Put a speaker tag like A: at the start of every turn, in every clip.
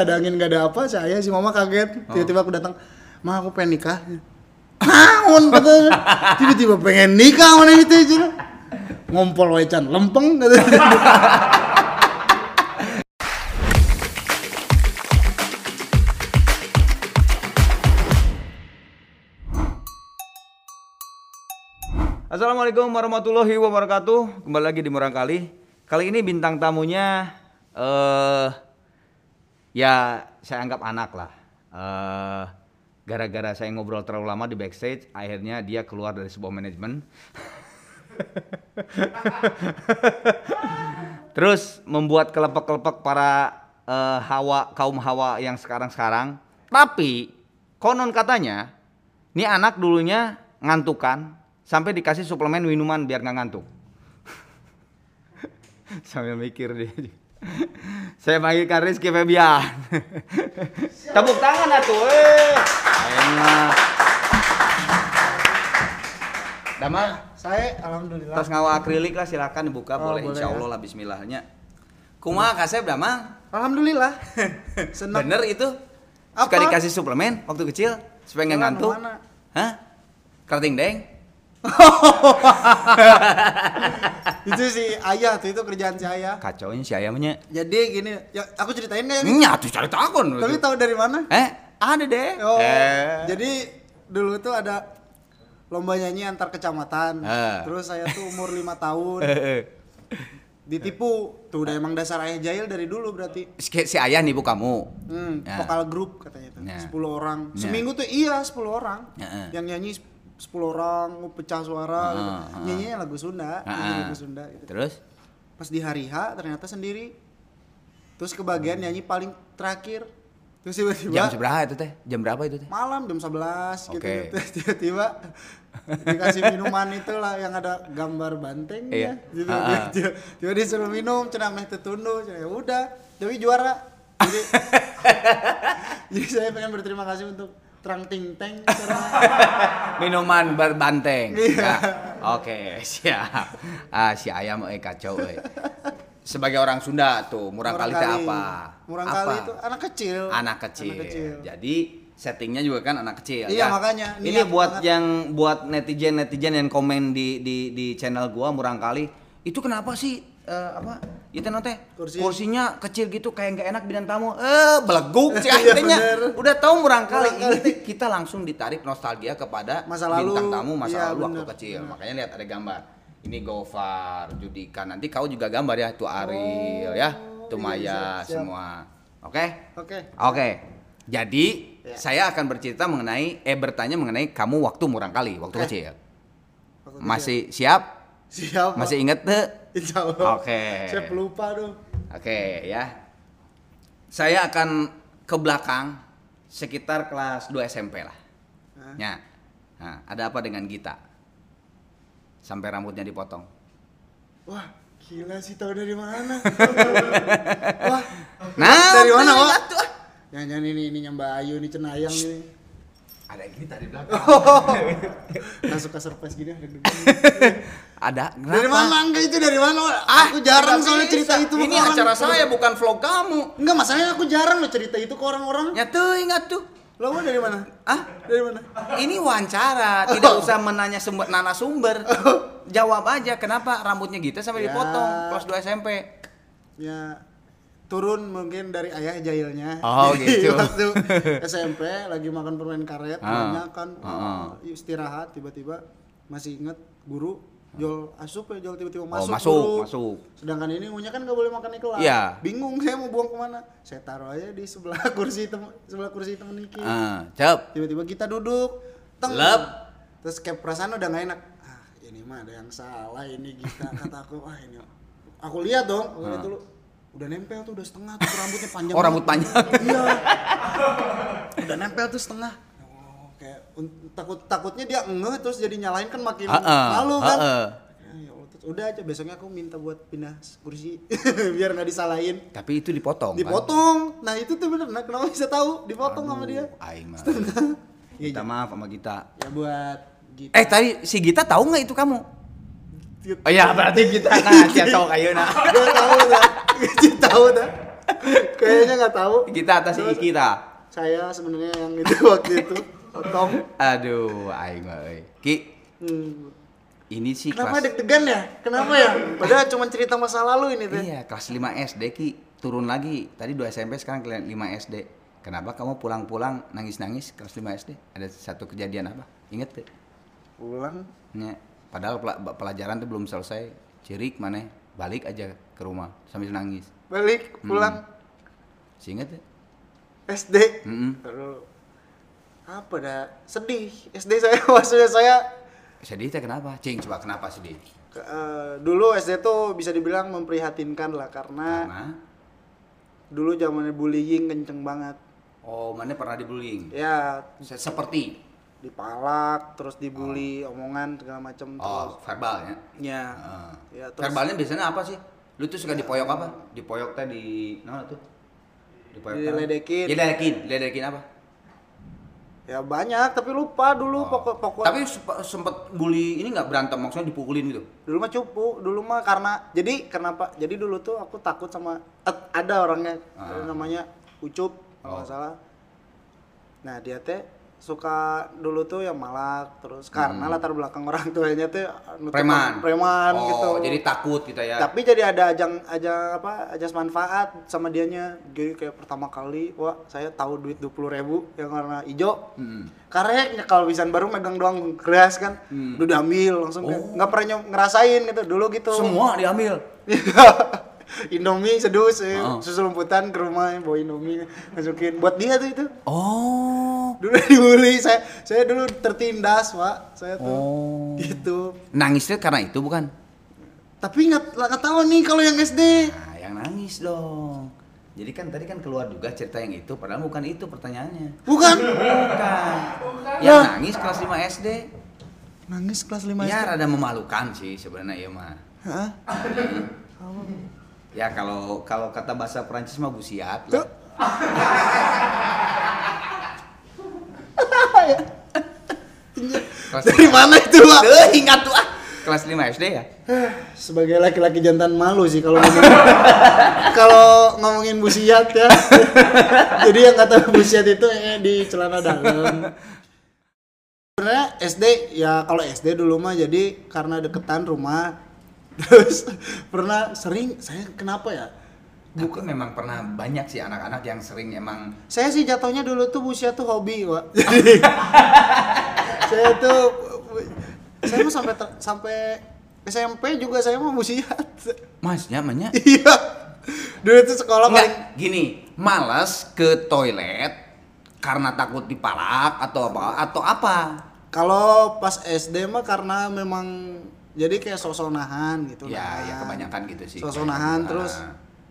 A: ada angin gak ada apa saya si mama kaget. Tiba-tiba aku datang ma aku pengen nikah. Naon katanya tiba-tiba pengen nikah mana itu aja ngompol wecan lempeng katanya
B: Assalamualaikum warahmatullahi wabarakatuh. Kembali lagi di Murang Kali. Kali ini bintang tamunya eh ya saya anggap anak lah. Eh gara-gara saya ngobrol terlalu lama di backstage, akhirnya dia keluar dari sebuah manajemen. Terus membuat kelepek-kelepek para eh, hawa kaum hawa yang sekarang-sekarang. Tapi konon katanya, ini anak dulunya ngantukan sampai dikasih suplemen minuman biar nggak ngantuk. Sambil mikir dia. Saya panggilkan Rizky Febian. Tepuk tangan atuh. Eh. Enak. Dama,
A: saya alhamdulillah
B: tas ngawa akrilik lah silakan dibuka
A: Oh,
B: boleh
A: boleh
B: insya
A: ya.
B: Allah lah Bismillahnya. Kumaha kasep Dama?
A: alhamdulillah senang
B: Bener itu? Suka
A: Apa?
B: dikasih suplemen waktu kecil supaya nggak ngantuk?
A: mana?
B: Hah? Kerating deng?
A: itu si ayah tuh itu kerjaan si ayah
B: Kacauin si ayamnya.
A: jadi gini ya aku ceritain nggak ya
B: Nyatu cari takon.
A: tapi tahu dari mana
B: Eh, ada deh.
A: Oh,
B: Eh.
A: jadi dulu tuh ada lomba nyanyi antar kecamatan.
B: Eh.
A: Terus saya tuh umur lima tahun
B: Eh,
A: ditipu. Tuh udah emang dasar ayah jahil dari dulu berarti.
B: si, si ayah nipu kamu.
A: Hmm,
B: Ya.
A: vokal grup katanya tuh.
B: Ya.
A: 10 orang.
B: Ya.
A: Seminggu tuh iya 10 orang.
B: Ya, eh.
A: Yang nyanyi 10 orang, pecah suara
B: Ah,
A: gitu.
B: ah.
A: Nyanyinya lagu Sunda,
B: Ah,
A: nyanyi
B: ah.
A: lagu Sunda gitu.
B: Terus?
A: Pas di hari H ternyata sendiri. Terus kebagian nyanyi paling terakhir. Terus tiba-tiba
B: Jam seberapa itu teh? Jam berapa itu teh?
A: malam jam 11 gitu,
B: Oke.
A: Terus tiba-tiba dikasih minuman itulah yang ada gambar banteng
B: Iya.
A: ya gitu.
B: Ah.
A: tiba, tiba disuruh minum cenah meh tetunduh ya udah tapi juara jadi jadi saya pengen berterima kasih untuk Terang Ting Teng
B: Minuman berbanteng.
A: Iya.
B: Ya. Oke, siap. Ah, si ayam eh kacau eh. Sebagai orang Sunda tuh, murang kali teh apa?
A: Murang
B: Apa?
A: kali itu anak kecil
B: anak kecil.
A: Anak kecil.
B: Jadi settingnya juga kan anak kecil.
A: Iya,
B: ya.
A: makanya.
B: Ini buat
A: banget.
B: yang buat netizen netizen yang komen di di di channel gua murang kali. Itu kenapa sih eh, apa? Itu nanti
A: Kursi.
B: kursinya kecil gitu kayak nggak enak bidang tamu. Eh, beleguk sih
A: Iya,
B: akhirnya.
A: bener.
B: Udah tahu murang kali. Ini kita langsung ditarik nostalgia kepada
A: Masa lalu.
B: bintang tamu masa
A: Iya,
B: lalu waktu
A: bener.
B: kecil. Makanya lihat ada gambar. Ini Gofar, Judika. Nanti kau juga gambar ya, tuh Ariel ya, tuh
A: iya,
B: Maya
A: siap, siap.
B: semua. Oke?
A: oke
B: Oke. Jadi
A: Ya.
B: saya akan bercerita mengenai eh bertanya mengenai kamu waktu murang kali waktu
A: Oke.
B: kecil.
A: Waktu
B: Masih
A: kecil. siap
B: Masih inget tuh?
A: Insya Allah
B: Oke.
A: saya pelupa tuh
B: Oke ya. Saya akan ke belakang sekitar kelas 2 SMP lah.
A: Hah?
B: Ya. Nah, ada apa dengan Gita? Sampai rambutnya dipotong.
A: Wah, gila sih tahu dari mana? Wah,
B: Nah,
A: dari mana, Wak?
B: atuh.
A: Jangan ini ini Mbak Ayu ini cenayang ini.
B: Ada Gita di belakang.
A: Nggak suka surprise gini. ada.
B: Ada.
A: dari
B: kenapa?
A: mana enggak itu dari mana? Wak? aku jarang soalnya cerita itu ke
B: Ini
A: orang.
B: acara saya bukan vlog kamu.
A: Enggak, masalahnya aku jarang loh cerita itu ke orang-orang.
B: Ya tuh ingat tuh.
A: Lo mau dari mana?
B: Ah,
A: Dari mana?
B: ini wawancara, tidak usah menanya sumber nana sumber. Jawab aja kenapa rambutnya gitu sampai
A: Ya.
B: dipotong kelas 2 SMP.
A: Ya turun mungkin dari ayah jahilnya.
B: Oh,
A: Jadi
B: gitu.
A: Waktu SMP lagi makan permen karet,
B: Ah.
A: banyak kan
B: Ah.
A: istirahat tiba-tiba masih inget guru jual asup ya jual tiba-tiba
B: Oh,
A: masuk
B: masuk,
A: guru.
B: masuk.
A: Sedangkan ini punya kan gak boleh makan di kelas.
B: Iya.
A: Bingung saya mau buang ke mana. Saya taruh aja di sebelah kursi tem sebelah kursi temen Niki.
B: Ah, cep.
A: Tiba-tiba kita duduk. Teng.
B: Lep.
A: Terus kayak perasaan udah gak enak. Ah, ini mah ada yang salah ini kita kata aku. Wah, ini. Aku lihat dong, aku lihat
B: Ah.
A: dulu. Udah nempel tuh udah setengah tuh rambutnya panjang.
B: Oh, rambut panjang.
A: Iya. udah nempel tuh setengah. Oh, kayak takut takutnya dia ngeh terus jadi nyalain kan makin
B: Heeh,
A: malu kan. Ya, ya Allah, terus udah aja besoknya aku minta buat pindah kursi biar nggak disalahin.
B: Tapi itu dipotong. kan?
A: Dipotong. Nah, itu tuh bener. Nah, kenapa bisa tahu? Dipotong sama dia.
B: Aduh, Aing mah. Minta maaf sama Gita.
A: Ya buat gitu.
B: Eh tadi si Gita tahu nggak itu kamu? Oh iya berarti Gita nah siapa tahu kayu nah.
A: Gak tahu dah. Gak tahu dah. Kayaknya nggak tahu.
B: Kita atas
A: Terus
B: kita.
A: Saya sebenarnya yang itu waktu itu potong.
B: Aduh, aing mah euy. Ki,
A: Hmm.
B: ini sih
A: Kenapa
B: kelas
A: deg-degan ya? Kenapa ya? Padahal cuma cerita masa lalu ini teh.
B: Iya, kelas 5 SD Ki turun lagi. Tadi 2 SMP sekarang ke 5 SD. Kenapa kamu pulang-pulang nangis-nangis kelas 5 SD? Ada satu kejadian apa? Ingat tuh?
A: Pulang
B: Ya, padahal pela- pelajaran tuh belum selesai. Cirik mana? Balik aja ke rumah sambil nangis.
A: balik pulang
B: Si inget tuh?
A: SD.
B: Mm-mm.
A: Terus apa dah? Sedih. SD saya maksudnya saya
B: Sedih teh kenapa? Cing, coba kenapa sedih?
A: ke- eh, dulu SD tuh bisa dibilang memprihatinkan lah karena
B: Karena
A: dulu zamannya bullying kenceng banget.
B: oh, mana pernah dibullying?
A: Ya
B: Se- Seperti
A: dipalak, terus dibully, omongan segala macem
B: oh, verbal ya.
A: Ya.
B: Heeh.
A: Ya, terus-
B: Verbalnya biasanya apa sih? Lu tuh suka dipoyok apa? Dipoyok teh di mana tuh? Dipoyok?
A: Diledekin.
B: Diledekin, diledekin apa?
A: Ya banyak, tapi lupa dulu pokok pokok.
B: Oh. Tapi sempat sempet bully ini nggak berantem maksudnya dipukulin gitu?
A: dulu mah cupu, dulu mah karena jadi kenapa? Jadi dulu tuh aku takut sama eh, ada orangnya
B: Ah.
A: namanya Ucup kalau nggak
B: Oh.
A: salah. Nah dia teh suka dulu tuh yang malak terus karena latar belakang orang tuanya tuh nutup-
B: Hmm. Preman.
A: preman
B: oh,
A: gitu.
B: jadi takut kita ya.
A: Tapi jadi ada ajang ajang apa ajas manfaat sama dianya. Jadi kayak pertama kali wah saya tahu duit 20.000 ribu yang warna hijau.
B: Hmm.
A: Kareknya kalau bisa baru megang doang keras kan.
B: Hmm.
A: Udah diambil langsung
B: Oh.
A: nggak pernah ngerasain gitu dulu gitu.
B: Semua diambil.
A: Indomie sedus eh,
B: Oh.
A: susu lumputan ke rumah bawa Indomie masukin buat dia tuh itu.
B: Oh.
A: Dulu dibully saya saya dulu tertindas, Pak. Saya tuh
B: Oh.
A: gitu.
B: Nangisnya karena itu bukan?
A: Tapi nggak nggak tahu nih kalau yang SD.
B: Nah, yang nangis dong. Jadi kan tadi kan keluar juga cerita yang itu, padahal bukan itu pertanyaannya.
A: Bukan.
B: Bukan. Yang
A: Lah.
B: nangis kelas 5 SD.
A: Nangis kelas 5
B: Ya
A: SD.
B: rada memalukan sih sebenarnya ya mah.
A: Hah?
B: Ya kalau kalau kata bahasa Prancis mah busiat lah. Kelas
A: Dari mana itu, Pak?
B: Tuh, ingat tuh ah. Kelas 5 SD ya?
A: Sebagai laki-laki jantan malu sih kalau ngomongin, kalau ngomongin busiat ya. Jadi yang kata busiat itu eh, di celana dalam. Sebenarnya SD ya kalau SD dulu mah jadi karena deketan rumah terus pernah sering saya kenapa ya?
B: Tapi memang pernah banyak sih anak-anak yang sering emang
A: Saya sih jatuhnya dulu tuh busiat tuh hobi, Pak. Saya tuh saya mah sampai sampai SMP juga saya mah busiat.
B: Mas nyamannya
A: Iya. Dulu tuh sekolah
B: Enggak,
A: paling
B: gini, malas ke toilet karena takut dipalak atau apa atau apa?
A: kalau pas SD mah karena memang jadi kayak sosonahan gitu
B: Ya,
A: nah.
B: ya kebanyakan gitu sih.
A: Sosonahan
B: Ah.
A: terus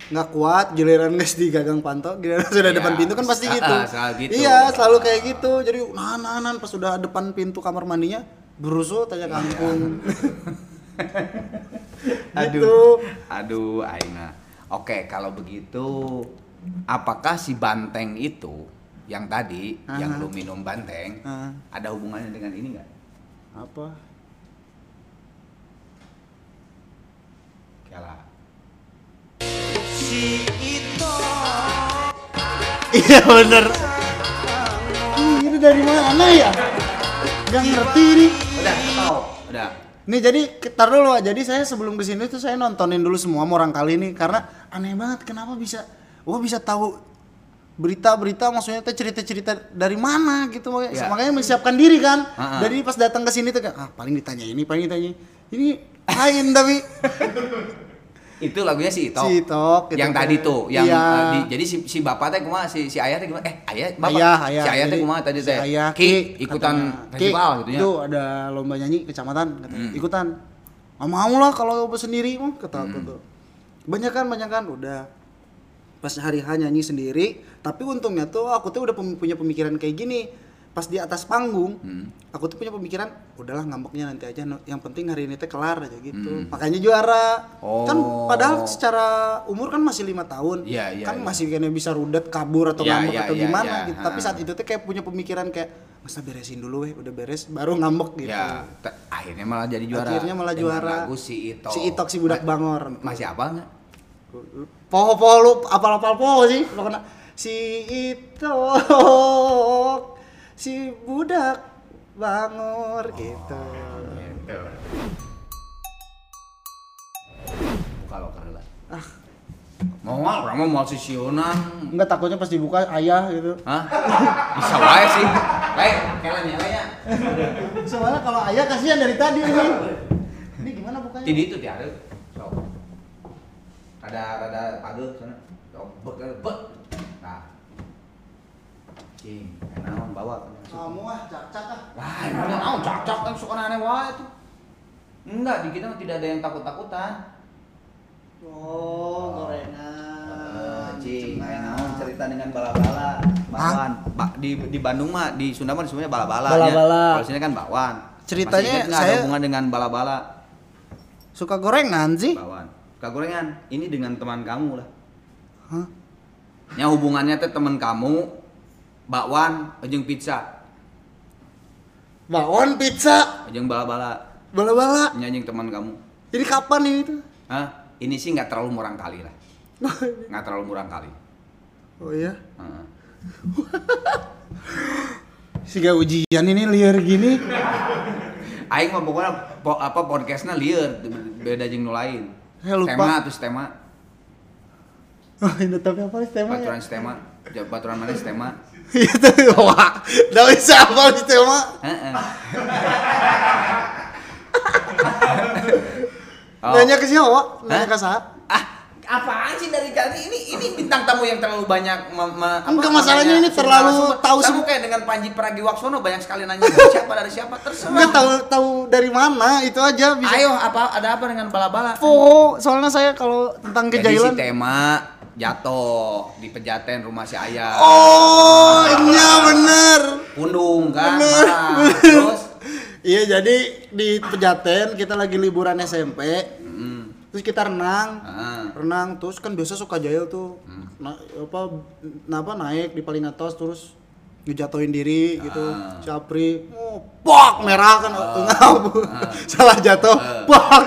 A: nggak kuat giliran guys di gagang panto giliran sudah
B: Iya,
A: depan pintu kan pasti
B: ah,
A: gitu.
B: ah, gitu.
A: Iya, selalu kayak gitu. Jadi nahan nahan pas sudah depan pintu kamar mandinya berusuh tanya kangkung.
B: Aduh.
A: Gitu.
B: Aduh, Aina. Oke, kalau begitu apakah si banteng itu yang tadi yang
A: Aha.
B: lu minum banteng
A: Ah.
B: ada hubungannya dengan ini nggak?
A: Apa?
B: Kalah.
A: Iya bener. Ih, Ini dari mana ya? Gak ngerti nih.
B: Udah, tahu. Udah.
A: Nih jadi tar dulu jadi saya sebelum ke sini tuh saya nontonin dulu semua orang kali ini karena aneh banget kenapa bisa wah bisa tahu berita-berita maksudnya teh cerita-cerita dari mana gitu
B: Ya.
A: makanya menyiapkan diri kan dari pas datang ke sini tuh ah paling ditanya ini paling ditanya ini lain tapi
B: Itu lagunya si Ito.
A: Si Itok, gitu
B: yang
A: kan.
B: tadi tuh, yang
A: Iya.
B: eh, di- jadi si, si bapak teh kumaha, si si ayah teh gimana? Eh, ayah, bapak.
A: ayah ayah
B: Si ayah teh kumaha tadi
A: si
B: teh?
A: ayah
B: Ki, ikutan
A: katanya.
B: festival
A: Ki,
B: gitu ya.
A: itu ada lomba nyanyi kecamatan katanya.
B: Hmm.
A: ikutan nggak mau lah kalau sendiri mah kata aku
B: Hmm.
A: tuh banyak kan banyak kan udah pas hari H nyanyi sendiri tapi untungnya tuh aku tuh udah punya pemikiran kayak gini pas di atas panggung
B: Hmm.
A: aku tuh punya pemikiran udahlah ngambeknya nanti aja yang penting hari ini teh kelar aja gitu
B: Hmm.
A: makanya juara kan
B: Oh.
A: padahal secara umur kan masih lima tahun
B: Iya, iya,
A: kan
B: iya.
A: masih kayaknya bisa rudet kabur atau
B: Iya,
A: ngambek
B: iya,
A: atau
B: iya,
A: gimana
B: iya.
A: gitu tapi saat itu tuh kayak punya pemikiran kayak masa beresin dulu weh udah beres baru ngambek gitu
B: Ya, akhirnya malah jadi juara.
A: akhirnya malah
B: Dengan
A: juara
B: Lagu si Ito.
A: si Itok si budak
B: Ma-
A: bangor
B: Masih apa enggak?
A: Poho-poho lu apal-apal poho sih. Lo kena si itu si budak bangor gitu.
B: Gitu. Buka loker lah.
A: Ah,
B: Mau nggak? Orang mau mau sisionan.
A: enggak takutnya pas dibuka ayah gitu.
B: Hah? Bisa wae sih. Baik, kalian ya, ya.
A: Soalnya kalau ayah kasihan dari tadi ini. Ini gimana bukanya?
B: Jadi itu tiada. So. Ada ada pagel sana. So, bek bek. Cing, naon bawa.
A: Kamu ah cacak ah.
B: Wah, emang naon cacak kan suka aneh wae itu. Enggak, di kita tidak ada yang takut-takutan.
A: Oh,
B: Eh,
A: gorengan.
B: Cing,
A: Cenah.
B: kayak naon cerita dengan bala-bala. Bawan, Ba- di di Bandung mah di Sunda mah sebenarnya bala-bala.
A: Bala-bala.
B: Kalau sini kan bakwan.
A: Ceritanya
B: Masih nggak ada
A: saya-
B: hubungan dengan bala-bala.
A: Suka gorengan sih?
B: Bakwan. Kagorengan, ini dengan teman kamu lah.
A: Hah?
B: Nya hubungannya teh teman kamu, bakwan, ujung pizza,
A: Bakwan pizza,
B: ujung bala-bala,
A: bala-bala.
B: nya ujung teman kamu.
A: Ini kapan ini tuh?
B: Hah? Ini sih nggak terlalu murang kali lah, nggak terlalu murang kali.
A: oh iya.
B: Heeh.
A: Siga ujian ini liar gini.
B: Aing mah pokoknya po, apa podcastnya liar beda jeung nu lain.
A: Saya lupa.
B: Tema terus tema,
A: Oh, ini tapi apa sih temanya?
B: baturan tema, Ja- baturan mana tema.
A: Itu wah, enggak bisa apa sih tema.
B: Heeh.
A: Nanya ke siapa? Nanya
B: Oh. Hah?
A: ke siapa?
B: Ah, apaan sih dari tadi ini ini bintang tamu yang terlalu banyak me, me- apa
A: Enggak, masalahnya ini terlalu
B: narasumber.
A: tahu
B: Kamu
A: sem-
B: kayak dengan Panji Pragiwaksono banyak sekali nanya dari siapa dari siapa terserah.
A: Enggak tahu tahu dari mana itu aja bisa.
B: Ayo apa ada apa dengan bala-bala?
A: Po, soalnya saya kalau tentang
B: Jadi si
A: kejailan.
B: tema jatuh di pejaten rumah si ayah.
A: Oh, iya bener.
B: Pundung kan.
A: Bener.
B: Terus
A: Iya, jadi di Pejaten kita lagi liburan SMP.
B: mm,
A: Terus kita renang.
B: ah,
A: renang terus kan biasa suka jail tuh na, apa apa naik di paling atas terus ngejatuhin diri gitu
B: Ah.
A: si Apri oh, pak merah kan ngap salah jatuh pak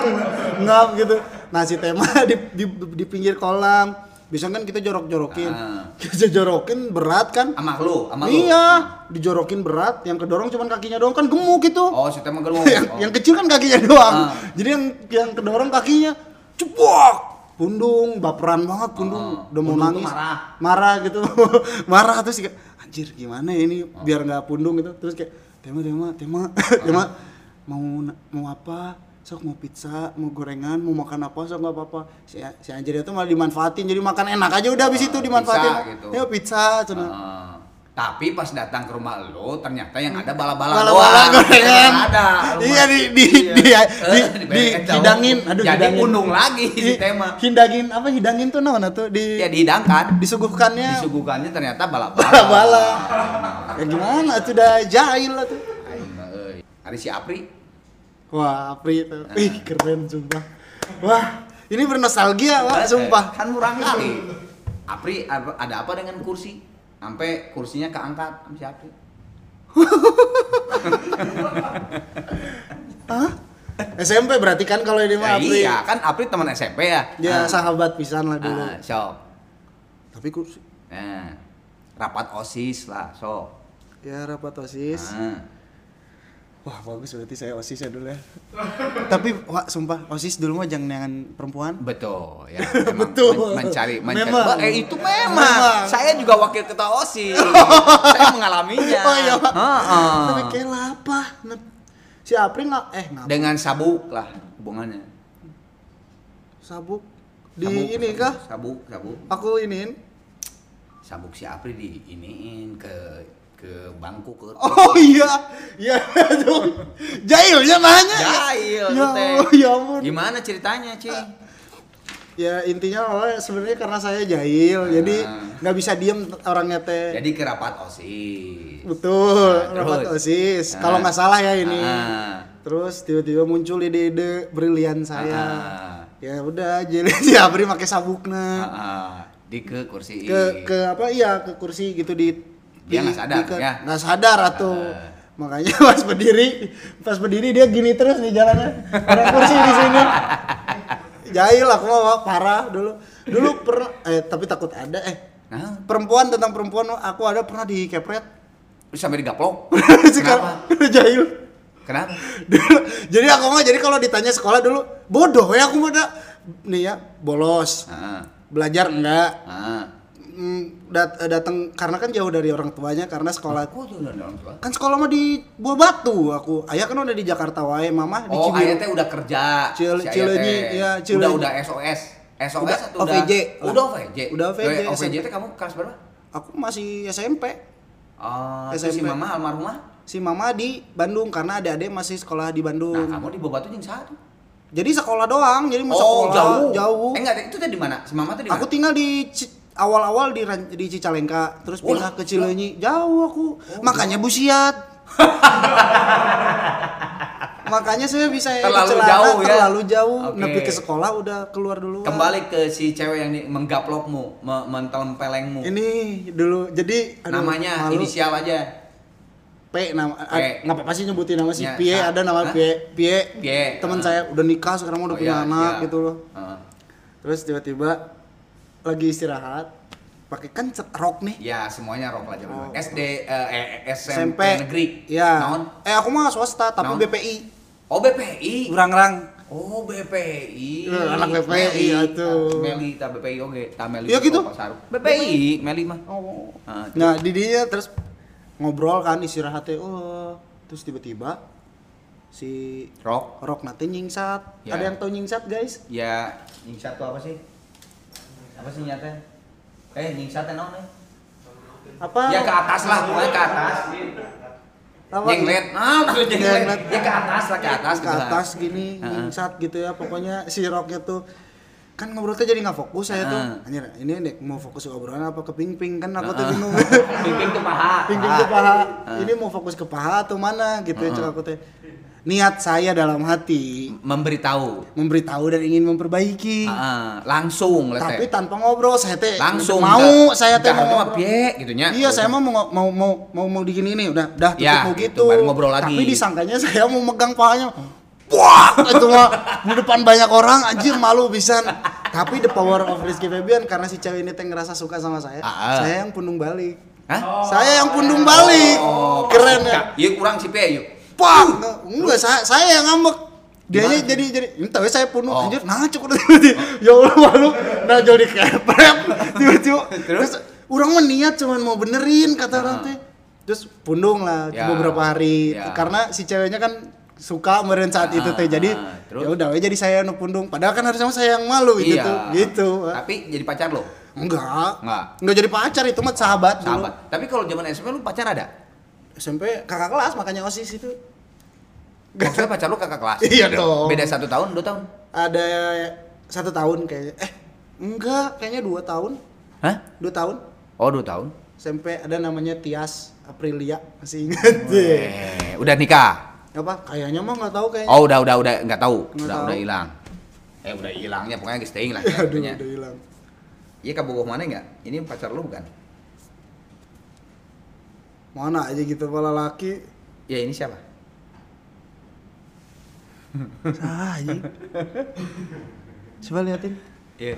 A: ngap gitu nah si tema di, di, di pinggir kolam bisa kan kita jorok-jorokin
B: Ah.
A: kita jorokin berat kan
B: sama lu, sama lu.
A: iya dijorokin berat yang kedorong cuman kakinya doang kan gemuk gitu
B: Oh, si tema gelung.
A: yang,
B: Oh.
A: yang kecil kan kakinya doang.
B: Ah.
A: Jadi yang yang kedorong kakinya ceplok. Pundung, baperan banget pundung.
B: Ah.
A: Udah mau nangis.
B: marah.
A: Marah gitu. marah terus kayak anjir gimana ya ini biar nggak pundung gitu. Terus kayak tema tema tema tema mau mau apa? Sok mau pizza, mau gorengan, mau makan apa, sok nggak apa-apa. Si, si anjir itu malah dimanfaatin, jadi makan enak aja udah habis itu dimanfaatin.
B: Pizza gitu.
A: Ya pizza, cenah.
B: Ah. tapi pas datang ke rumah lo ternyata yang ada bala-bala
A: Bala-bala
B: doang.
A: gorengan.
B: Yang ada.
A: Iya di di
B: Iya.
A: di, di,
B: Eh,
A: di, hidangin. Aduh
B: Jadi
A: hidangin.
B: pundung lagi
A: Hi-
B: tema.
A: Hidangin apa hidangin tuh naon tuh di
B: Ya dihidangkan.
A: disuguhkannya
B: Disuguhkannya ternyata bala-bala.
A: bala-bala. Ya gimana tuh udah jahil lah tuh.
B: Euy. Hari si Apri
A: Wah, Apri itu. Ih, keren sumpah. Wah, ini bernostalgia, Wak,
B: Eh,
A: sumpah.
B: Kan murah kali. Apri ada apa dengan kursi? Sampai kursinya keangkat sama si Apri.
A: Hah? SMP berarti kan kalau ini mah
B: Ya,
A: Apri.
B: iya, kan Apri teman SMP ya.
A: Ya
B: Ah.
A: sahabat pisan lah dulu.
B: Ah, so.
A: Tapi kursi
B: Nah, rapat OSIS lah, so.
A: ya rapat OSIS.
B: Ah.
A: Wah, bagus berarti saya OSIS ya dulu ya. Tapi wah sumpah OSIS dulu mah jangan dengan perempuan.
B: Betul, ya. Memang
A: Betul.
B: men- mencari, mencari.
A: Memang.
B: Wah, eh, itu memang.
A: Memang.
B: Saya juga wakil ketua OSIS. Saya mengalaminya.
A: Oh iya, Pak.
B: Heeh.
A: Tapi kayak apa? Si Apri nggak eh nggak
B: Dengan sabuk lah hubungannya.
A: sabuk di
B: Sabuk,
A: ini
B: sabuk,
A: kah?
B: Sabuk, sabuk.
A: Aku iniin.
B: Sabuk si Apri di iniin ke ke bangku ke
A: Oh iya, iya tuh. Jahilnya nanya.
B: Jahil,
A: Ya,
B: teh.
A: ya ampun.
B: Gimana ceritanya, Ci?
A: Ya intinya awalnya sebenarnya karena saya jahil, jadi
B: Ah.
A: nggak bisa diem orangnya teh.
B: Jadi ke rapat OSIS.
A: Betul,
B: Nah,
A: rapat
B: terus?
A: osis.
B: Ah.
A: Kalau nggak salah ya ini.
B: Ah.
A: Terus tiba-tiba muncul ide-ide brilian saya.
B: Ah.
A: Ya udah, jadi si Apri pakai sabukna.
B: Ah, ah. di ke kursi
A: ke ke apa iya ke kursi gitu di
B: Dia
A: di-
B: nggak sadar,
A: di
B: ya?
A: nggak sadar atau
B: Ah.
A: makanya pas berdiri pas berdiri dia gini terus nih jalannya orang kursi di sini jahil aku mah parah dulu dulu pernah eh tapi takut ada eh
B: Nah,
A: perempuan tentang perempuan aku ada pernah di kepret
B: sampai digaplok.
A: sekarang jahil
B: Kenapa?
A: dulu jadi aku mah jadi kalau ditanya sekolah dulu bodoh ya aku mah nih ya bolos
B: Heeh.
A: belajar enggak
B: Heeh.
A: Mm, dat- datang karena kan jauh dari orang tuanya karena sekolah
B: Kok tuh udah orang tua?
A: kan sekolah mah di Buah Batu aku ayah kan udah di Jakarta wae mama di
B: Oh,
A: Cibiru
B: ayah teh udah kerja.
A: Cil-
B: Si
A: Cileunyi,
B: teh.
A: iya,
B: Udah udah SOS. SOS
A: Udah
B: atau
A: OVJ.
B: Udah, udah OVJ.
A: Udah OVJ,
B: Eh, OVJ teh kamu kelas berapa?
A: aku masih SMP
B: Oh, si
A: SMP.
B: mama almarhumah.
A: si mama di Bandung karena adik-adik masih sekolah di
B: Nah,
A: Bandung
B: kamu di Bobatu jeung satu.
A: jadi sekolah doang jadi mau
B: Oh,
A: sekolah
B: jauh.
A: jauh
B: Eh enggak, itu teh di mana? Si mama tuh di mana?
A: aku tinggal di Ci- awal-awal di di Cicalengka terus pindah ke Cileunyi jauh aku makanya busiat makanya saya bisa
B: Terlalu
A: celana
B: jauh ya?
A: terlalu jauh
B: Oke.
A: nepi ke sekolah udah keluar dulu
B: Kembali ke si cewek yang menggaplokmu, me mentelempelengmu.
A: ini dulu jadi aduh,
B: Namanya
A: malu.
B: inisial aja.
A: P nama
B: P.
A: nggak apa-apa sih nyebutin nama si
B: Ya,
A: Pie
B: Sa-
A: ada nama
B: Hah?
A: Pie Pie
B: Pie,
A: teman
B: ah.
A: saya udah nikah sekarang udah
B: Oh,
A: punya
B: iya,
A: anak
B: iya.
A: gitu loh
B: Heeh.
A: terus tiba-tiba lagi istirahat pakai kan rok nih
B: Ya, semuanya rok lah zaman
A: Oh.
B: SD eh, eh, SMP,
A: SMP
B: negeri.
A: ya
B: Naon?
A: eh aku mah swasta tapi
B: Naon?
A: BPI
B: Oh, BPI.
A: urang-rang
B: Oh, BPI.
A: Eh, anak BPI, atuh.
B: Ah, Meli ta BPI oke, ta Meli.
A: Iya gitu?
B: Saru. BPI, Meli mah.
A: oh.
B: Ah,
A: nah di dia terus ngobrol kan istirahatnya oh terus tiba-tiba si
B: Rok.
A: rok nanti nyingsat
B: Ya.
A: ada yang tahu nyingsat guys
B: Ya, nyingsat tuh apa sih? Apa sih nyata? Eh, nyingsat teh naon eh?
A: apa
B: Ya ke atas lah, pokoknya ke atas.
A: apa
B: Jenglet. Ah, maksud jenglet.
A: Jenglet.
B: Ya ke atas lah, ke atas
A: ke
B: gitu
A: atas gini
B: Heeh.
A: nyingsat gitu ya pokoknya si roknya tuh kan ngobrolnya jadi nggak fokus saya tuh anjir ini nek mau fokus ke obrolan apa ke ping ping kan aku tuh bingung
B: Pingping tuh paha.
A: ping ping tuh paha ini mau fokus ke paha atau mana gitu ya cek aku teh niat saya dalam hati
B: Memberitahu.
A: memberitahu dan ingin memperbaiki
B: Ah, langsung lah
A: tapi tanpa ngobrol saya teh
B: Langsung
A: mau
B: dah.
A: saya teh mau
B: pie gitu nya.
A: Iya, saya mah mau mau mau mau mau digini nih, udah udah
B: Ya,
A: mau
B: gitu,
A: gitu.
B: baru ngobrol lagi.
A: Tapi disangkanya saya mau megang pahanya. Wah, itu mah di depan banyak orang anjir malu bisa. Tapi the power of Rizky Febian karena si cewek ini teh ngerasa suka sama saya.
B: Ah, ah.
A: Saya yang pundung balik.
B: Hah?
A: Saya yang pundung balik.
B: Oh,
A: Keren
B: pas
A: ya.
B: suka. Iya, kurang si pie yuk.
A: Pak, enggak saya saya yang ngambek. Dianya
B: Gimana?
A: jadi jadi entah ya saya pundung
B: Oh.
A: anjir nah cukup ya Allah malu nah jadi kepret tiba-tiba
B: Terus?
A: orang mah niat cuman mau benerin kata orang
B: Ah.
A: teh terus pundung lah
B: Ya.
A: beberapa hari
B: Ya.
A: karena si ceweknya kan suka meren saat itu teh
B: Ah,
A: jadi ya udah jadi saya nu pundung padahal kan harusnya saya yang malu gitu
B: Iya.
A: tuh gitu
B: Tapi jadi pacar lo?
A: enggak
B: Enggak.
A: enggak jadi pacar itu mah sahabat dulu.
B: Sahabat. Tapi kalau zaman SMP lu pacar ada?
A: SMP kakak kelas makanya osis itu
B: Maksudnya pacar lu kakak kelas?
A: Iya dong.
B: Beda satu tahun, dua tahun?
A: ada satu tahun kayaknya eh enggak kayaknya dua tahun
B: Hah?
A: dua tahun
B: Oh, dua tahun.
A: SMP ada namanya Tias Aprilia masih ingat deh
B: Eh, udah nikah?
A: apa kayaknya mah nggak tahu kayaknya
B: Oh, udah, udah, udah, nggak tahu.
A: Nggak
B: udah,
A: tahu.
B: udah hilang. Eh, udah hilangnya, pokoknya staying lah. ya, pokoknya.
A: udah hilang
B: Iya, kabogoh mana nggak? Ini pacar lu bukan?
A: Mana aja gitu pala laki
B: Ya, ini siapa?
A: ah anjing. coba liatin
B: Iya.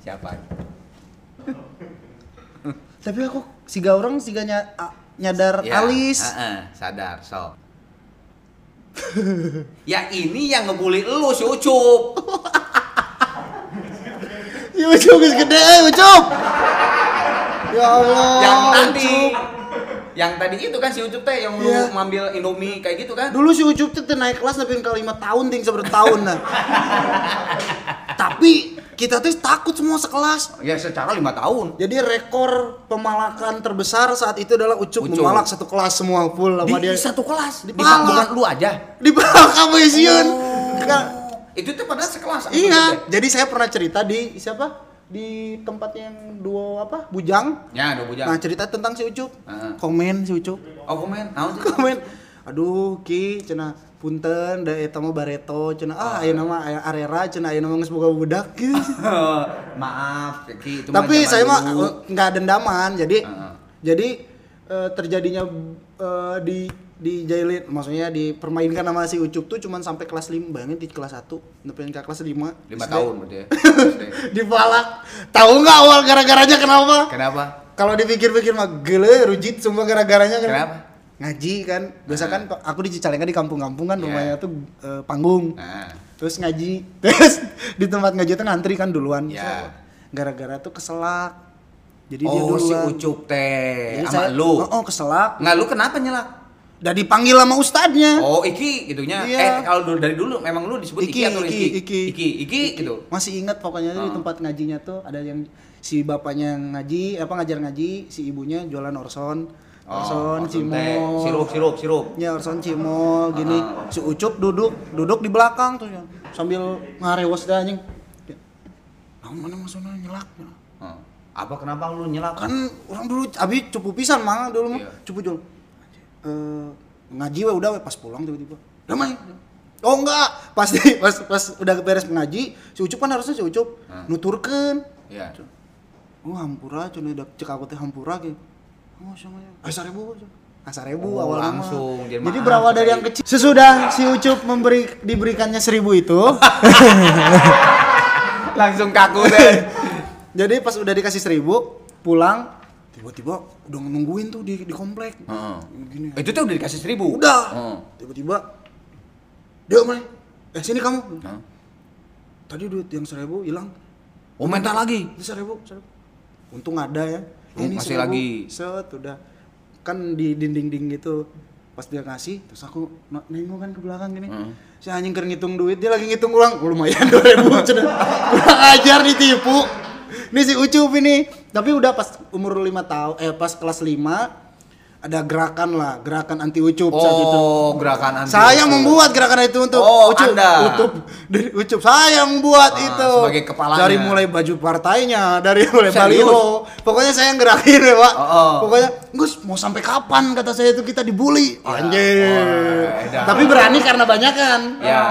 B: Siapa?
A: tapi aku siga orang siga nya, a- nyadar
B: Ya,
A: alis
B: heeh, sadar, so. ya ini yang ngebully lu si Ucup.
A: ya ucup gede ucup ya Allah
B: yang tadi
A: Ucup.
B: yang tadi itu kan si Ucup teh yang lu
A: Iya.
B: ngambil Indomie kayak gitu kan
A: Dulu si Ucup teh naik kelas tapi kali lima tahun ting tahun nah. tapi kita tuh takut semua sekelas.
B: ya secara lima tahun
A: Jadi rekor pemalakan terbesar saat itu adalah Ucup,
B: Ucup.
A: memalak satu kelas semua full
B: di
A: sama dia.
B: satu kelas
A: Di
B: di bukan lu aja
A: Di bawah kamu isiun. Ka-
B: itu tuh padahal sekelas
A: Iya, jadi saya pernah cerita di siapa? Di tempat yang duo apa? Bujang.
B: ya dua bujang
A: Nah, cerita tentang si Ucup.
B: Heeh.
A: Komen si Ucup.
B: oh komen sih
A: komen aduh ki cina punten da eta mah bareto cina ah aya nama aya arera cina aya nama geus boga budak gitu.
B: maaf Ki, itu mah
A: tapi saya mah eh, nggak dendaman jadi
B: Heeh.
A: jadi eh, terjadinya eh, di dijailin maksudnya dipermainkan sama si Ucup tuh cuman sampai kelas 5 bayangin di kelas 1 sampai ke kelas 5
B: lima tahun berarti ya?
A: Dipalak. Tahu nggak awal gara-garanya kenapa?
B: Kenapa?
A: Kalau dipikir-pikir mah gele rujit sumpah gara-garanya kan.
B: Kenapa?
A: ngaji kan. Biasa kan aku di Cicalengka di kampung-kampung kan
B: Iya.
A: rumahnya tuh eh, panggung.
B: Nah
A: terus ngaji. Terus di tempat ngaji tuh ngantri kan duluan.
B: Ya.
A: gara-gara tuh keselak. Jadi dia
B: oh si
A: duluan.
B: Ucup teh sama lu?
A: Oh, oh, keselak.
B: Nggak lu kenapa nyelak
A: udah dipanggil sama ustadznya
B: oh iki gitunya
A: Iya.
B: eh kalau dulu dari dulu memang lu disebut iki,
A: Iki,
B: atau
A: iki,
B: Rizky?
A: iki.
B: iki iki gitu
A: masih ingat pokoknya di
B: Oh.
A: tempat ngajinya tuh ada yang si bapaknya ngaji apa ngajar ngaji si ibunya jualan orson orson
B: Oh, teh.
A: cimol
B: sirup sirup sirup
A: ya orson cimol gini
B: Ah.
A: si ucup duduk duduk di belakang tuh ya. sambil ngarewas dah anjing nah, mana maksudnya nyelak
B: Oh. apa kenapa lu nyelak
A: kan orang dulu abi cupu pisan mah dulu mah
B: Iya.
A: cupu jual Eh, ngaji we udah we pas pulang tiba-tiba. Damai oh enggak. Pasti pas pas udah beres mengaji si ucup kan harusnya si ucup
B: Hmm.
A: nuturkeun.
B: Ya
A: oh hampura udah cek aku teh hampura ge. Oh sama ya. Ah seribu ah seribu
B: Oh,
A: awal
B: langsung, jadi
A: jadi berawal dari yang kecil. sesudah si ucup memberi diberikannya seribu itu.
B: Langsung kaku deh
A: jadi pas udah dikasih seribu pulang tiba-tiba udah nungguin tuh di, di komplek.
B: Heeh.
A: gini.
B: Itu tuh udah dikasih seribu?
A: Udah.
B: Oh.
A: tiba-tiba dia mana eh sini kamu.
B: Hah?
A: tadi duit yang seribu hilang.
B: Oh minta lagi?
A: Ini seribu, seribu. Untung ada ya.
B: Oh, masih lagi.
A: set udah. Kan di dinding-dinding gitu pas dia ngasih terus aku nengok kan ke belakang gini.
B: Hmm.
A: si anjing keur ngitung duit dia lagi ngitung ulang oh, lumayan 2000 cenah kurang ajar ditipu ini si Ucup ini tapi udah pas umur lima tahun eh pas kelas 5 ada gerakan lah gerakan anti Ucup saat itu
B: oh gerakan anti
A: saya membuat gerakan itu untuk
B: Oh,
A: Ucup.
B: Anda.
A: Ucup dari Ucup. Saya yang membuat
B: Ah,
A: itu.
B: sebagai kepalanya.
A: Dari mulai baju partainya, dari mulai baliho. Pokoknya saya yang gerakin ya, Pak.
B: Oh, oh.
A: Pokoknya, Gus, mau sampai kapan kata saya itu kita dibully? Anjir.
B: Oh.
A: Tapi berani karena banyak kan.
B: ya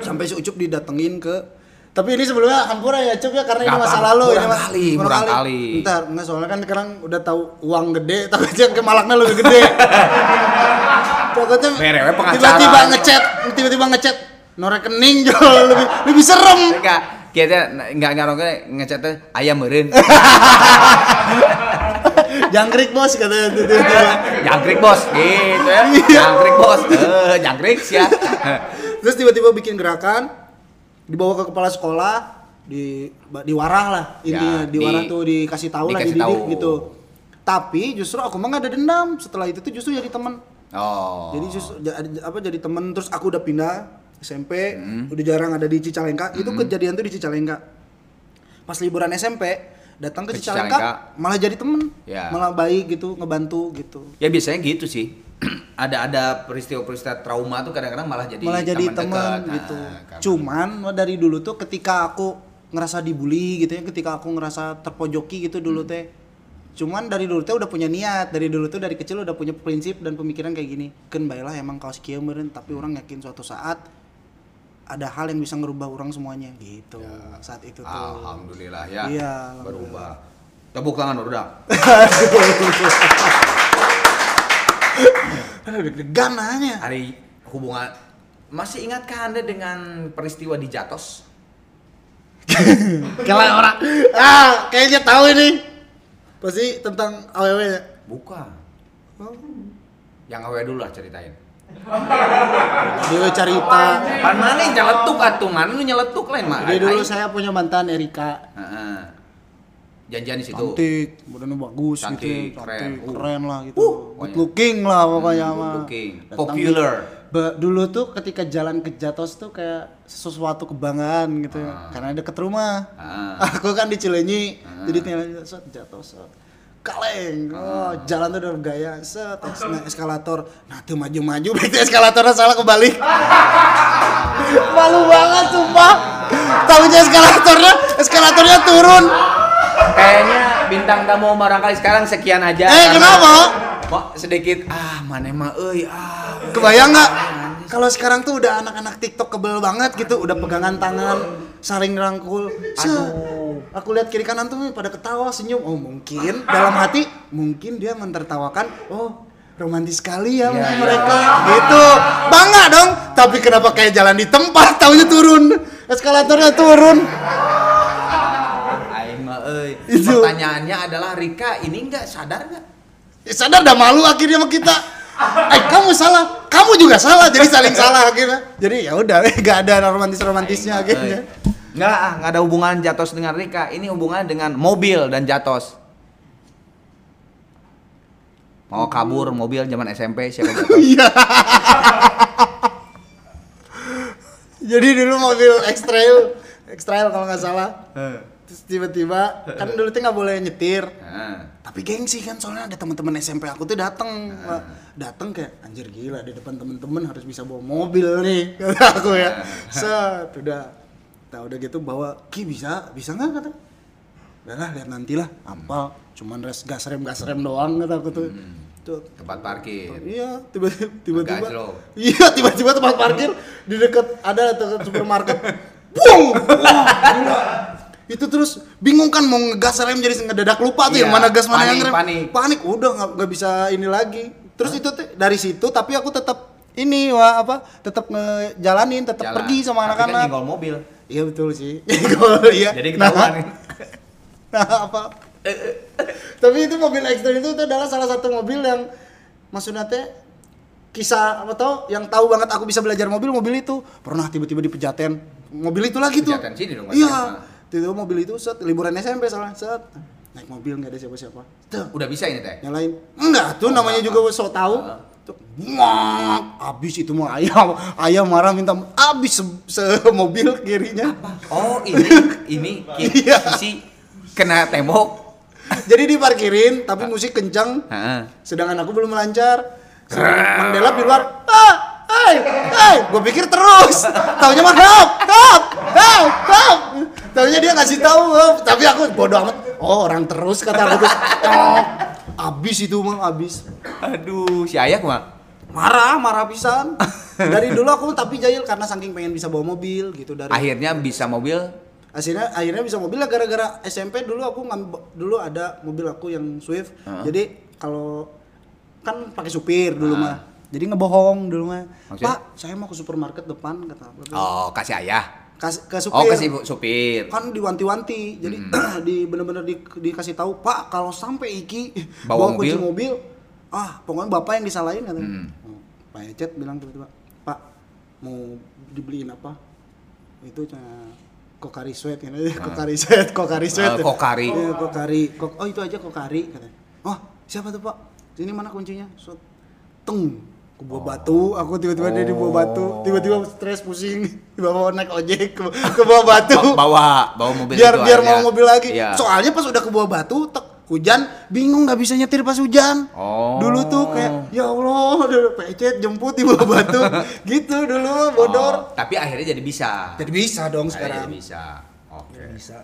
A: Sampai si Ucup didatengin ke tapi ini sebelumnya hampura ya Cup ya karena ini masa lalu ini
B: Murah
A: Mas.
B: kali, murah kali.
A: Ntar, enggak soalnya kan sekarang udah tahu uang gede, tapi aja ke malaknya lebih gede. Pokoknya tiba-tiba ngechat, tiba-tiba ngechat no rekening lebih lebih serem.
B: enggak kita nggak ngarong ngecat teh ayam meureun
A: Jangkrik bos katanya tiba-tiba.
B: jangkrik bos gitu ya
A: Iya.
B: jangkrik bos eh jangkrik sih ya
A: Terus tiba-tiba bikin gerakan dibawa ke kepala sekolah di diwarah lah intinya
B: Ya,
A: diwarah
B: di-
A: tuh dikasih tahu lah dididik
B: tahu.
A: gitu. Tapi justru aku mah gak ada dendam. Setelah itu tuh justru jadi teman.
B: oh
A: Jadi justru apa jadi temen terus aku udah pindah SMP,
B: Hmm.
A: udah jarang ada di Cicalengka. Itu kejadian tuh di Cicalengka. Pas liburan SMP, datang ke,
B: Ke
A: Cicalengka,
B: Cicalengka.
A: malah jadi temen.
B: Ya.
A: Malah baik gitu, ngebantu gitu.
B: ya biasanya gitu sih ada ada peristiwa-peristiwa trauma tuh kadang-kadang malah jadi
A: malah jadi
B: teman
A: gitu.
B: Nah,
A: Cuman dari dulu tuh ketika aku ngerasa dibully gitu ya, ketika aku ngerasa terpojoki gitu dulu
B: Hmm.
A: teh. Cuman dari dulu teh udah punya niat, dari dulu tuh dari kecil udah punya prinsip dan pemikiran kayak gini. Kan baiklah emang kaos kieu meureun, tapi
B: Hmm.
A: orang yakin suatu saat ada hal yang bisa ngerubah orang semuanya gitu. Saat itu tuh.
B: alhamdulillah ya
A: Iya,
B: berubah tepuk tangan udah
A: Aduh, deg-degan nanya.
B: hari hubungan masih ingatkah anda dengan peristiwa di Jatos
A: Kayak orang ah, kayaknya tahu ini. Pasti tentang AWW ya.
B: bukan
A: Oh.
B: yang awe dulu lah ceritain
A: Dia cerita.
B: pan mana nyeletuk atuh mana lu nyeletuk lain mah
A: Jadi dulu saya punya mantan Erika.
B: Heeh. Janjian di situ
A: Cantik, badannya bagus
B: Cantik,
A: gitu.
B: keren.
A: Cantik,
B: Uh.
A: keren lah gitu.
B: Uh,
A: good looking lah pokoknya
B: Hmm,
A: mah.
B: good looking.
A: Datang
B: Popular.
A: di- dulu tuh ketika jalan ke Jatos tuh kayak sesuatu kebanggaan gitu ya.
B: Ah.
A: Karena deket rumah.
B: Ah.
A: Aku kan di Cileunyi,
B: Ah.
A: jadi tinggal set Jatos. Kaleng, oh, jalan tuh udah gaya, set, naik eskalator, nah tuh maju-maju, berarti eskalatornya salah kebalik. Malu banget sumpah. Tahunya eskalatornya, eskalatornya turun.
B: Kayaknya bintang tamu barangkali sekarang sekian aja
A: Eh, kenapa?
B: Kok sedikit ah mana mah euy ah.
A: Kebayang nggak? Kalau sekarang tuh udah anak-anak TikTok kebel banget gitu, udah pegangan tangan, saling rangkul. Se-
B: Aduh.
A: Aku lihat kiri kanan tuh pada ketawa, senyum. Oh mungkin dalam hati mungkin dia mentertawakan. Oh romantis sekali ya
B: iya.
A: mereka gitu bangga dong tapi kenapa kayak jalan di tempat taunya turun eskalatornya turun
B: Euy.
A: Itu.
B: Pertanyaannya adalah Rika ini enggak sadar enggak?
A: Ya, sadar dah malu akhirnya sama kita eh kamu salah kamu juga salah jadi saling salah akhirnya jadi ya udah gak ada romantis romantisnya akhirnya
B: Enggak, ah, enggak ada hubungan Jatos dengan Rika. Ini hubungan dengan mobil dan Jatos. Mau kabur mobil zaman SMP siapa Jatos?
A: Iya. Jadi dulu mobil X-Trail, X-Trail kalau nggak salah. Terus tiba-tiba kan dulu tuh nggak boleh nyetir.
B: Nah,
A: Tapi gengsi kan soalnya ada teman-teman SMP aku tuh datang, datang kayak anjir gila di depan temen-temen harus bisa bawa mobil nih kata aku ya. Set udah, nah udah gitu bawa ki bisa bisa nggak kata. Udah lah lihat nanti lah apa cuman res gas rem gas rem doang kata aku tuh. Tuh
B: tempat parkir.
A: Iya, tiba-tiba tiba-tiba. Iya, tiba-tiba tempat parkir di dekat ada dekat supermarket. Bung! Wah. Itu terus bingung kan mau ngegas rem jadi ngedadak lupa tuh
B: Iya,
A: yang mana gas mana yang
B: panik,
A: rem.
B: panik.
A: Panik udah nggak bisa ini lagi. Terus itu tuh dari situ tapi aku tetap ini wah apa? Tetap ngejalanin, tetap
B: Jalan.
A: pergi sama
B: kan
A: anak-anak.
B: nyenggol mobil.
A: Iya betul sih. Nyenggol, iya.
B: Jadi ketahuan.
A: Nah, nah, apa? Tapi itu mobil X-Trail itu, itu adalah salah satu mobil yang maksudnya teh kisah apa tau yang tahu banget aku bisa belajar mobil mobil itu pernah tiba-tiba di pejaten mobil itu lagi tuh
B: Pejaten sini dong,
A: iya. Tiba-tiba mobil itu set liburan SMP salah set. Naik mobil nggak ada siapa-siapa. Tuh.
B: Udah bisa ini teh.
A: nyalain enggak tuh namanya juga sok tahu.
B: Ah.
A: tuh abis itu mah ayam ayam marah minta abis se, mobil kirinya.
B: Oh, ini ini
A: Iya.
B: kisi kena tembok.
A: jadi diparkirin tapi musik kencang. Sedangkan aku belum lancar Mang Delap di luar ah hai hai gue pikir terus. Taunya mah help help help help. Taunya dia ngasih tahu help. tapi aku bodoh amat. Oh orang terus kata aku terus. Oh, abis itu mah abis.
B: Aduh, si Ayah mah.
A: marah marah pisan. Dari dulu aku tapi jahil karena saking pengen bisa bawa mobil gitu dari
B: Akhirnya bisa mobil.
A: akhirnya akhirnya bisa mobil lah gara-gara SMP dulu aku dulu ada mobil aku yang Swift. Jadi kalau kan pakai supir dulu
B: Ah.
A: mah jadi ngebohong dulu mah pak saya mau ke supermarket depan kata
B: Oh, kasih Ayah.
A: Kas- ke supir
B: Oh, kasih bu- supir.
A: kan diwanti-wanti jadi
B: Hmm.
A: di bener-bener di, dikasih tahu pak kalau sampai iki
B: Bawa
A: bawa, kunci
B: mobil?
A: mobil ah pokoknya bapak yang disalahin katanya
B: Hmm.
A: Oh, pak Ecet bilang tiba-tiba pak mau dibeliin apa itu cuma kokari sweat kan kokari sweat kokari sweat
B: Ah, kokari.
A: Iya, kokari Kok- oh itu aja kokari katanya oh siapa tuh pak sini mana kuncinya Set. teng ke buah batu aku tiba-tiba dia di bawah batu
B: Oh.
A: tiba-tiba stres pusing bawa naik ojek ke, ke bawah batu
B: Ba- bawa bawa mobil
A: biar
B: itu
A: biar mau mobil lagi
B: Iya.
A: soalnya pas udah ke bawah batu tek hujan bingung nggak bisa nyetir pas hujan
B: Oh.
A: dulu tuh kayak ya allah pecet jemput di bawah batu gitu dulu bodor
B: Oh, tapi akhirnya jadi bisa.
A: jadi bisa dong
B: Akhirnya
A: sekarang
B: jadi bisa. Oke.
A: bisa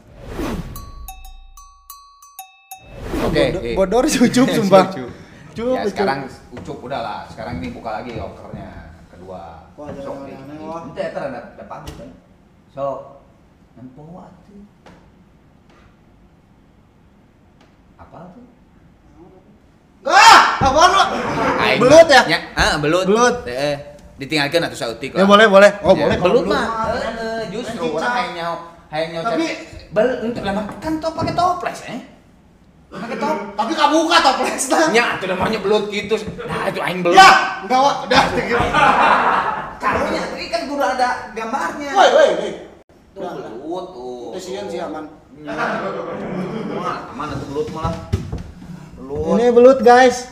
B: Oke.
A: Bodo-
B: eh.
A: bodor cucup sumpah Cukup,
B: ya sekarang ucup udah lah. Sekarang ini buka lagi lokernya kedua.
A: Wah,
B: Sok, nih.
A: wah.
B: Itu ya ada ada pabrik kan. So, nempo atuh. Apa tuh?
A: ah lo
B: Aing
A: belut
B: mah-
A: ya
B: Ah, belut.
A: Belut.
B: Eh, ditinggalkan atuh sautik
A: ya boleh boleh oh
B: Ya,
A: boleh
B: belut mah. Eh, eh, justru orang hayang nyau, hayang
A: Tapi-
B: bel untuk lama kan to pakai toples eh.
A: Tapi kamu buka toples lah
B: Nya atuh namanya belut gitu. Nah, itu aing belut.
A: ya enggak wak udah
B: Karunya tadi kan udah ada gambarnya.
A: woi woi woi
B: Tuh belut tuh.
A: kesian sih aman
B: Wah, mana tuh belut malah? Belut.
A: ini belut guys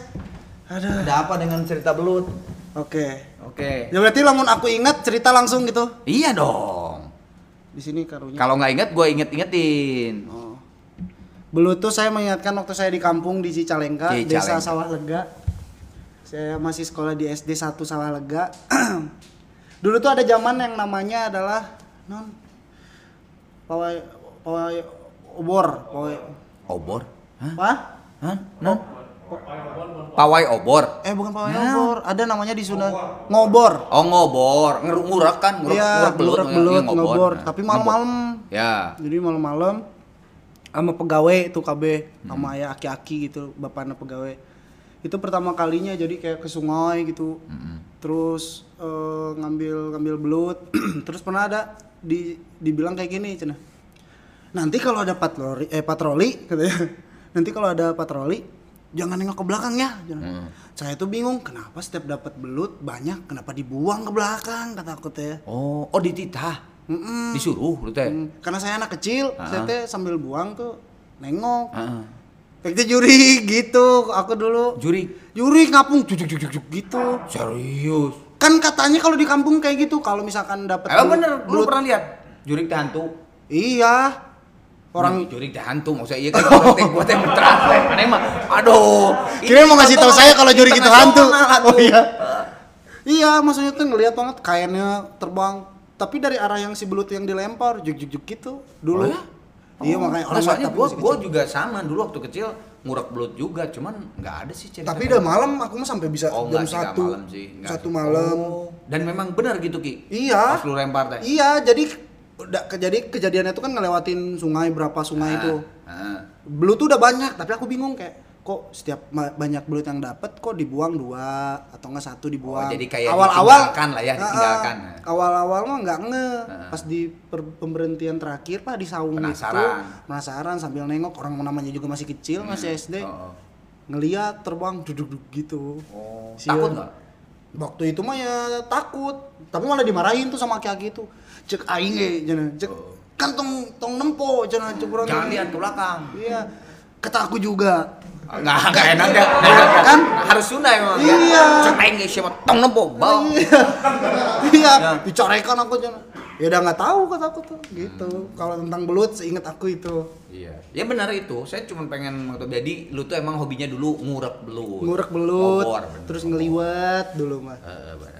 A: ada
B: Ada apa dengan cerita belut?
A: oke
B: Oke.
A: ya berarti lamun aku ingat cerita langsung gitu
B: Iya dong.
A: di sini karunya
B: Kalau nggak inget, gue inget-ingetin.
A: Oh. Belut tuh saya mengingatkan waktu saya di kampung di Cicalengka,
B: Cicalengka.
A: desa Sawah Lega. Saya masih sekolah di SD 1 Sawah Lega. Dulu tuh ada zaman yang namanya adalah non pawai pawai obor, pawai
B: Obor? Hah?
A: apa?
B: Hah? Non? Pawai obor.
A: Eh bukan pawai
B: Nah.
A: obor, ada namanya di Sunda ngobor.
B: Oh ngobor, ngurak kan, ngurak,
A: Iya,
B: ngurak belut,
A: ngurak belut,
B: ngobor.
A: ngobor.
B: Nah,
A: Tapi malam-malam.
B: Ya.
A: Jadi malam-malam sama pegawai tuh KB
B: Hmm.
A: sama ayah aki-aki gitu, bapaknya pegawai. itu pertama kalinya jadi kayak ke sungai gitu terus eh, ngambil ngambil belut terus pernah ada di dibilang kayak gini cina nanti kalau ada patroli eh patroli katanya nanti kalau ada patroli jangan nengok ke belakang ya Cina. saya tuh bingung kenapa setiap dapat belut banyak kenapa dibuang ke belakang kata aku teh
B: Oh, oh dititah.
A: Mm-mm.
B: Disuruh lu teh.
A: Hmm, karena saya anak kecil
B: Ah.
A: saya teh sambil buang tuh nengok.
B: Heeh.
A: Efeknya juri gitu. Aku dulu
B: Juri?
A: Juri ngapung juk juk, juk gitu.
B: Serius.
A: kan katanya kalau di kampung kayak gitu kalau misalkan dapat
B: Emang bener, lu pernah lihat jurik teh hantu?
A: iya. Orang
B: jurik teh hantu maksudnya iya kan gua teh gua teh mentranslate mana mah. Aduh.
A: Kira mau ngasih tahu saya kalau jurik itu hantu. oh iya. Iya maksudnya tuh ngelihat banget kainnya terbang tapi dari arah yang si belut yang dilempar juk juk juk gitu dulu
B: Oh ya?
A: iya makanya
B: Nah,
A: orang
B: soalnya
A: tapi
B: gua gua juga sama dulu waktu kecil ngurek belut juga cuman nggak ada sih cerita
A: tapi udah
B: gitu.
A: malam aku mah sampai bisa
B: oh,
A: jam
B: enggak
A: satu
B: malam sih nggak
A: satu malam
B: Oh, dan memang benar gitu ki
A: Iya.
B: pas lu lempar teh
A: Iya, jadi udah jadi kejadiannya itu kan ngelewatin sungai berapa sungai
B: Ah,
A: itu.
B: ah.
A: Belut tuh udah banyak, tapi aku bingung kayak kok setiap banyak belut yang dapat kok dibuang dua atau enggak satu dibuang.
B: Oh, jadi kayak
A: awal-awal
B: ditinggalkan lah ya, ditinggalkan.
A: Awal-awal mah nggak nge. Pas di per- pemberhentian terakhir Pak di saung
B: Penasaran.
A: itu, penasaran sambil nengok orang namanya juga masih kecil, masih SD.
B: Oh, oh.
A: Ngeliat terbang duduk-duduk gitu.
B: Oh, takut nggak
A: Waktu itu mah ya takut, tapi malah dimarahin tuh sama aki-aki itu. Cek aing ge. Cek
B: Oh.
A: kan tong tong nempo cenah cek
B: jangan lihat ke belakang
A: Iya. Kata aku juga.
B: Nggak, nggak enak deh. Kan
A: Kan?
B: harus Sunda emang.
A: Iya.
B: Aing geus siapa tong nempo. Bau.
A: Iya. Iya,
B: Ya.
A: dicorekan aku cenah. Ya udah nggak tahu kata aku tuh gitu. Kalau tentang belut seingat aku itu.
B: Iya. Ya benar itu. Saya cuma pengen mengetahui. Jadi lu tuh emang hobinya dulu ngurek belut.
A: Ngurek belut,
B: bener.
A: terus ngeliwat dulu mah.
B: Eh, benar, benar.